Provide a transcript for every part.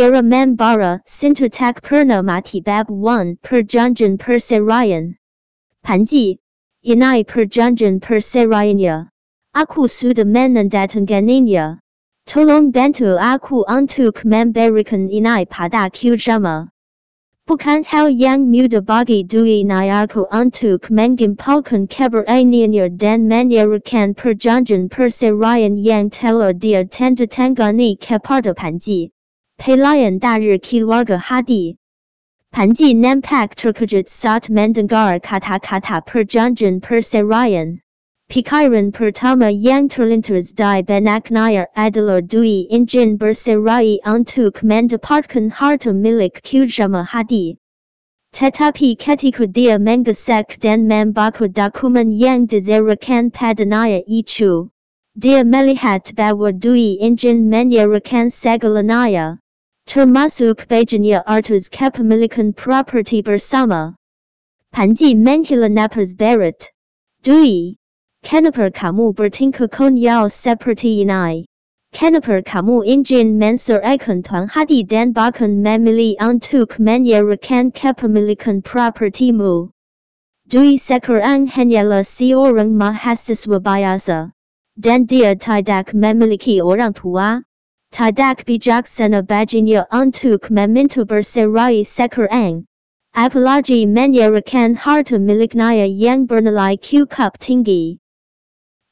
Garamambara Sintertak Purna Mati Bab 1 Perjanjan Perserayan Panji Inai Perjanjan Perserayanya Aku Suda Menandatanganinya Tolong Bantu Aku Untuk Memberikan Inai Pada Kusuma Bukan hal yang muda bagi Dwi aku untuk mengimpulkan keberanian dan menyerahkan perjanjian perceraian yang telah dia tanda tangani kepada Panji. Pelayan dari keluarga hadi. Panji nampak terkejut saat mendengar kata-kata perjanjian perceraian. Pikiran pertama yang terlintas di benaknya adalah Dwi ingin berserai untuk mendapatkan harta milik Kusuma Hadi. Tetapi ketika dia menggesek dan membaca dokumen yang diserakan padanya itu, dia melihat bahwa Dwi ingin menyerahkan segalanya, termasuk bejanya artus kepemilikan properti bersama. Panji menghilang napas berat. Dwi, Kenapa kamu bertingkah konyol seperti ini? Kenapa kamu ingin menceraikan Tuan Hadi dan bahkan memilih untuk menyerahkan kepemilikan propertimu? Dwi sekarang hanyalah seorang mahasiswa biasa. Dan dia tidak memiliki orang tua. Tidak bijaksana baginya untuk meminta bercerai sekarang. Apalagi menyerahkan harta miliknya yang bernilai cukup tinggi.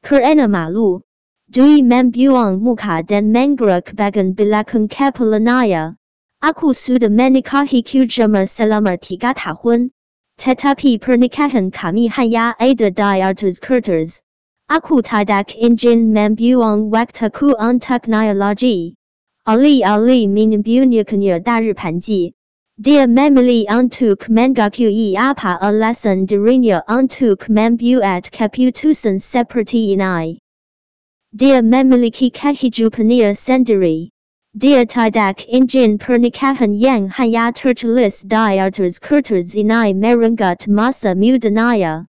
Kerana malu, Dwi membuang muka dan menggerak bagian belakang kepalanya. Aku sudah menikahi Kusuma selama tiga tahun. Tetapi pernikahan kami hanya ada di atas kertas. Aku tidak ingin membuang waktuku untuknya lagi. Ali-ali menyembunyikannya dari Panji. Dia memilih untuk mengakui apa alasan dirinya untuk membuat keputusan seperti ini. Dia memiliki kehidupannya sendiri. Dia tidak ingin pernikahan yang hanya tertulis di atas kertas ini merenggut masa mudanya.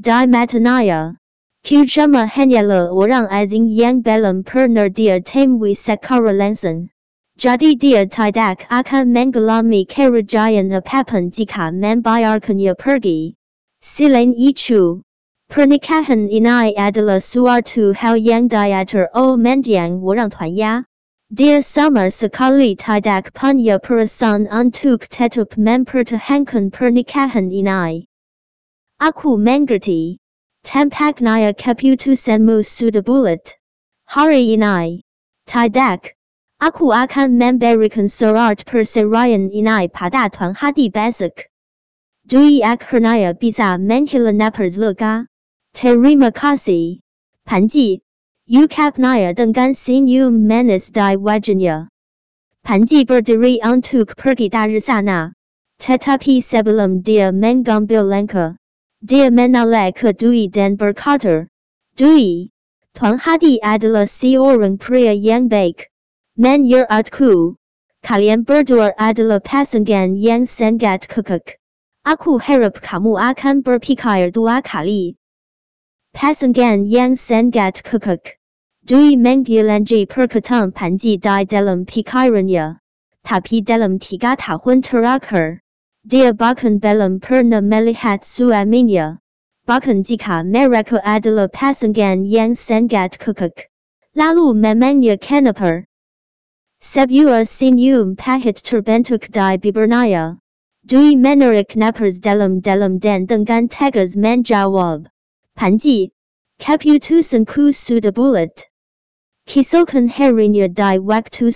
Di matanya, Kusuma hanyalah orang asing yang belum pernah dia temui secara langsung. Jadi dia tidak akan mengalami kerugian apapun jika membiarkannya pergi. Selain itu, pernikahan ini adalah suatu hal yang diatur oleh mendiang orang tuanya. Dia sama sekali tidak punya perasaan untuk tetap mempertahankan pernikahan ini. Aku mengerti. Tampaknya keputusanmu sudah bulat. Hari ini. Tidak. Aku akan memberikan surat perceraian ini pada Tuan Hadi Besok. Dwi akhirnya bisa menghilang napas lega. Terima kasih. Panji. Ucapnya dengan senyum manis di wajahnya. Panji berdiri untuk pergi dari sana. Tetapi sebelum dia mengambil langkah, dia menoleh ke Dwi dan berkata, Dwi, Tuan Hadi adalah seorang pria yang baik. Menurutku, kalian berdua adalah pasangan yang sangat kekek. Aku harap kamu akan berpikir dua kali. Pasangan yang sangat kekek. Dwi menggilanji perkataan Panji di dalam pikirannya. Tapi dalam tiga tahun terakhir, dia bahkan belum pernah melihat suaminya. Bahkan jika mereka adalah pasangan yang sangat kekek. Lalu memangnya kenapa? Sebuah senyum pahit terbentuk di bibirnya. Dwi menarik napas dalam-dalam dan dengan tegas menjawab. Panji, Kaputusan Ku sudah bulat. Keesokan harinya di waktu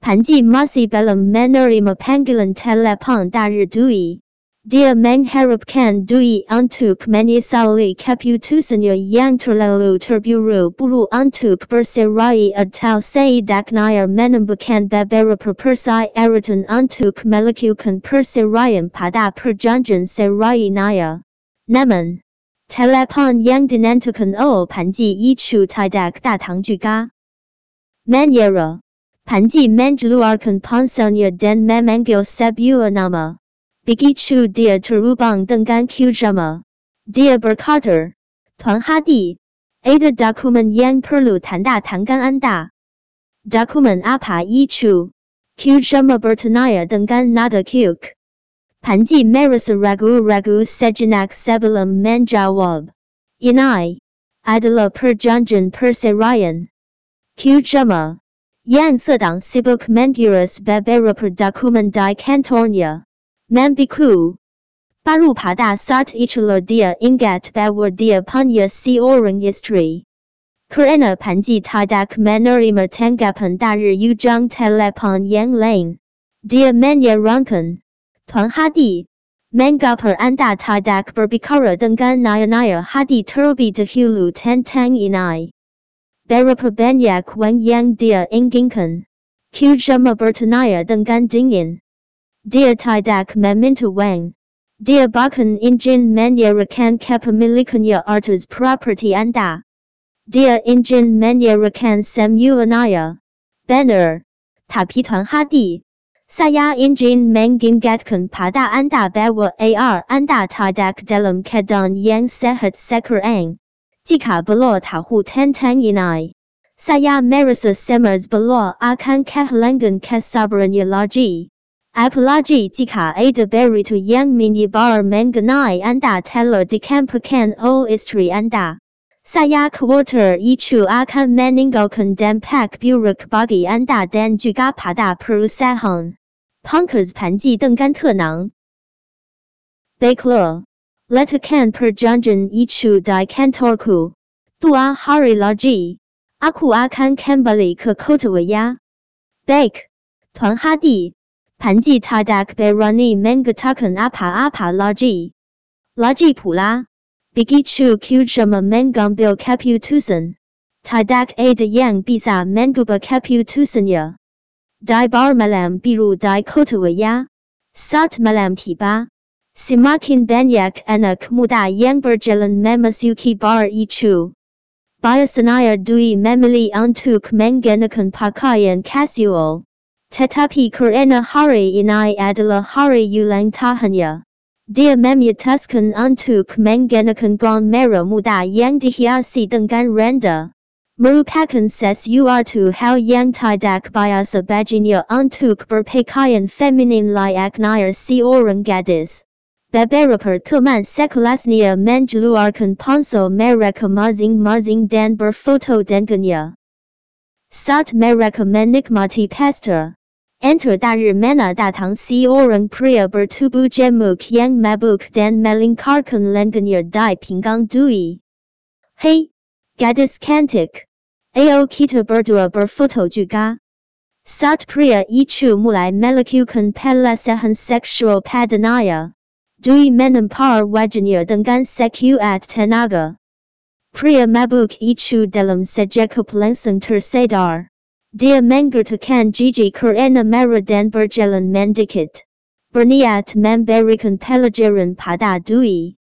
sore. Panji masih belum menerima panggilan telepon dari Dwi. Dia mengharapkan Dwi untuk menyesali keputusannya yang terlalu terburu-buru untuk bercerai atau setidaknya menemukan beberapa persyaratan untuk melakukan perceraian pada perjanjian cerai naya. Namun, telepon yang dinantikan oleh Panji itu tidak datang juga. Menyerah, Panji mengeluarkan ponselnya dan memanggil sebuah nama. Begitu dia terhubung dengan Kusuma. Dia berkata, Tuan Hadi, ada dokumen yang perlu tanda tangan Anda. Dokumen apa itu? Kusuma Bertanaya dengan Nada Q Panji Marisa Ragu Ragu Sejenak Sebelum Menjawab Inai adalah perjanjian perceraian. Q Shama Yang sedang sibuk mengurus beberapa dokumen di kantornya. Mambiku. Baru pada saat itulah dia ingat bahwa dia punya seorang istri. Kerana Panji tadak menerima tanggapan dari ujung telepon yang lain. Dia Manya Rankan. Tuan Hadi, mengapa anda tadak berbicara dengan naya-naya hadi terlebih dahulu tentang inai. Berapa banyak wang yang dia inginkan. Kusuma bertanya dengan dingin. Dia tidak meminta wang. Dia bahkan ingin menyerahkan kepemilikannya atas properti anda. Dia ingin menyerahkan semuanya. Benar. Tapi Tuan Hadi, saya ingin mengingatkan pada anda bahwa AR anda tidak dalam keadaan yang sehat sekarang. Jika belum tahu tentang ini, saya merasa semers belum akan kehilangan kesabarannya lagi. Apalagi jika ada berry to yang mini bar mengenai anda telah dikampurkan oleh istri anda. san yakawater itu akan meninggalkan dampak buruk bagi Anda dan juga pada perusahaan. Punkers Panji dengan tan Baiklah. Letakkan perjanjian ichu di kantorku. Dua hari lagi. Aku akan kembali ke kota Waya. Baik. Tuan Hadi. Panji tidak berani mengatakan apa-apa lagi. Lagi pula. Begitu Kujama mengambil kaputusan, Tidak ada yang bisa mengubah kaputusan ya. Di bar malam biru di kota Waya. Saat malam tiba. Semakin banyak anak muda yang berjalan memasuki bar itu. Biasanya Dwi memilih untuk mengenakan pakaian casual. Tetapi kerana hari ini adalah hari ulang tahunnya. Dia memutuskan untuk mengenakan gaun merah muda yang dihiasi dengan rendah. Merupakan sesuatu hal yang tidak biasa baginya untuk berpakaian feminin layaknya seorang gadis. Beberapa teman sekelasnya mengeluarkan ponsel mereka masing-masing dan berfoto dengannya. Saat mereka menikmati pesta, Enter dari mana datang seorang pria bertubuh gemuk yang mabuk dan melingkarkan lengannya di pinggang Dwi. Hei, gadis cantik. Ayo kita berdua berfoto juga. Saat pria itu mulai melakukan pelecehan seksual padanya. Dwi menampar wajahnya dengan sekuat tenaga. Pria mabuk itu dalam sekejap langsung tersadar. Dia mengatakan gigi kerana marah dan berjalan mendikit. Berniat memberikan pelajaran pada Dwi.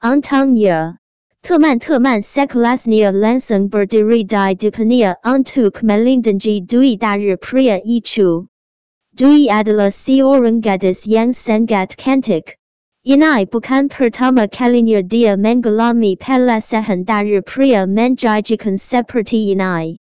Untungnya, teman-teman sekelasnya langsung berdiri di depannya untuk melindungi Dwi dari pria itu. Dwi adalah seorang gadis yang sangat cantik. Ini bukan pertama kalinya dia mengalami pelecehan dari pria menjijikan seperti ini.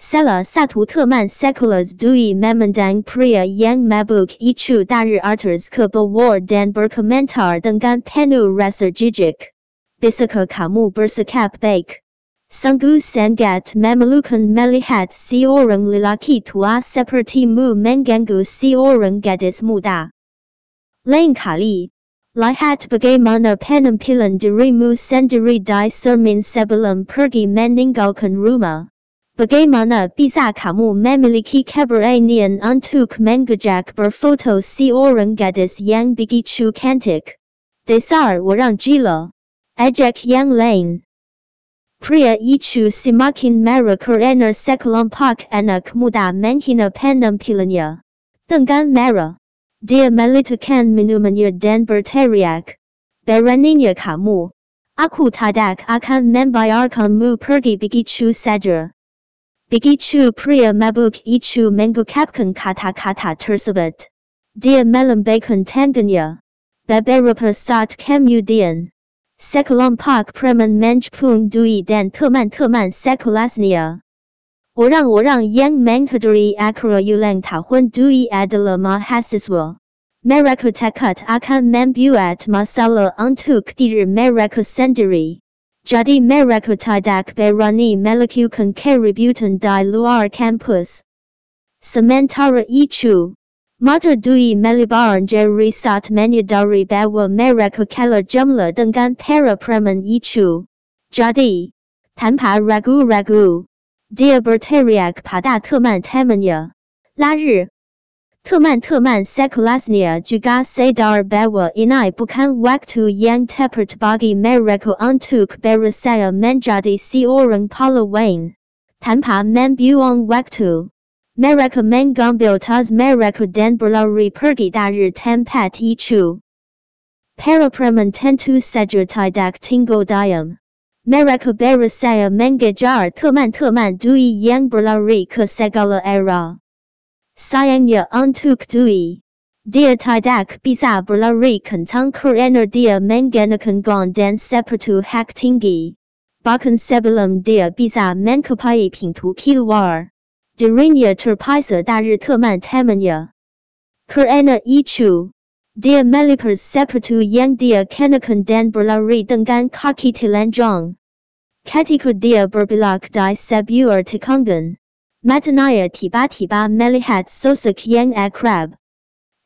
Salah satu teman sekelas Dwi memandang pria yang mabuk itu dari atas ke bawah dan berkomentar dengan penuh rasa jijik. Bisakah kamu bersikap baik? Sungguh sangat memalukan melihat seorang lelaki tua sepertimu mengganggu seorang gadis muda. Lain kali, lihat bagaimana penampilan dirimu sendiri di cermin sebelum pergi meninggalkan rumah. Bagaimana bisa kamu memiliki keberanian untuk mengajak berfoto seorang gadis yang begitu cantik? Dasar orang gila. Ajak yang lain. Pria itu semakin marah kerana sekelompok anak muda menghina penampilannya. Dengan marah, dia meletakkan minumannya dan berteriak. Beraninya kamu. Aku tidak akan membiarkanmu pergi begitu saja. Begitu pria mabuk itu mengungkapkan kata-kata tersebut. Dia melambaikan tangannya. Beberapa saat kemudian, sekelompok preman menjepung Dwi dan teman-teman sekelasnya. Orang orang yang mengkategori akra ulang tahun Dwi adalah mahasiswa. Mereka takut akan membuat masalah untuk diri mereka sendiri. Jadi mereka tidak berani melakukan keributan di luar kampus. Sementara itu, mata Dwi melebaran jari saat menyadari bahwa mereka kalah jumlah dengan para preman itu. Jadi, tanpa ragu-ragu, dia berteriak pada teman-temannya. Lari, 特曼特曼 sekelasnya juga sadar bahwa ini bukan waktu yang tepat bagi mereka untuk berusaha menjadi seorang pahlawan. Tanpa membuang waktu, mereka mengambil tas mereka dan berlari pergi dari tempat itu. Para preman tentu saja tidak tinggal diam. Mereka berusaha mengejar teman-teman Dwi yang berlari ke segala arah. Sayangnya untuk Dwi. Dia tidak bisa berlari kencang karena dia menggunakan gong dan sepatu hak tinggi. Bahkan sebelum dia bisa mencapai pintu keluar. Dirinya terpisah dari teman-temannya. Karena itu, dia melepas sepatu yang dia kenakan dan berlari dengan kaki telanjang. Ketika dia berbelok di sebuah tikungan. Matanya tiba-tiba melihat sosok yang akrab.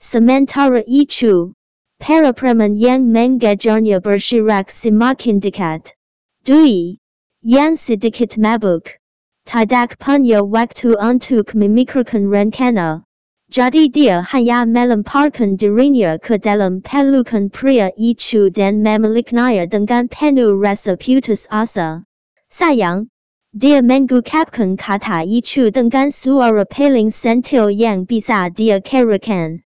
Sementara itu, para preman yang mengejarnya bergerak semakin dekat. Dwi, yang sedikit mabuk, tidak punya waktu untuk memikirkan rencana. Jadi dia hanya melemparkan dirinya ke dalam pelukan pria itu dan memeliknya dengan penuh rasa putus asa. Sayang, dia menggukapkan kata itu dengan suara paling sentil yang bisa dia kerakan.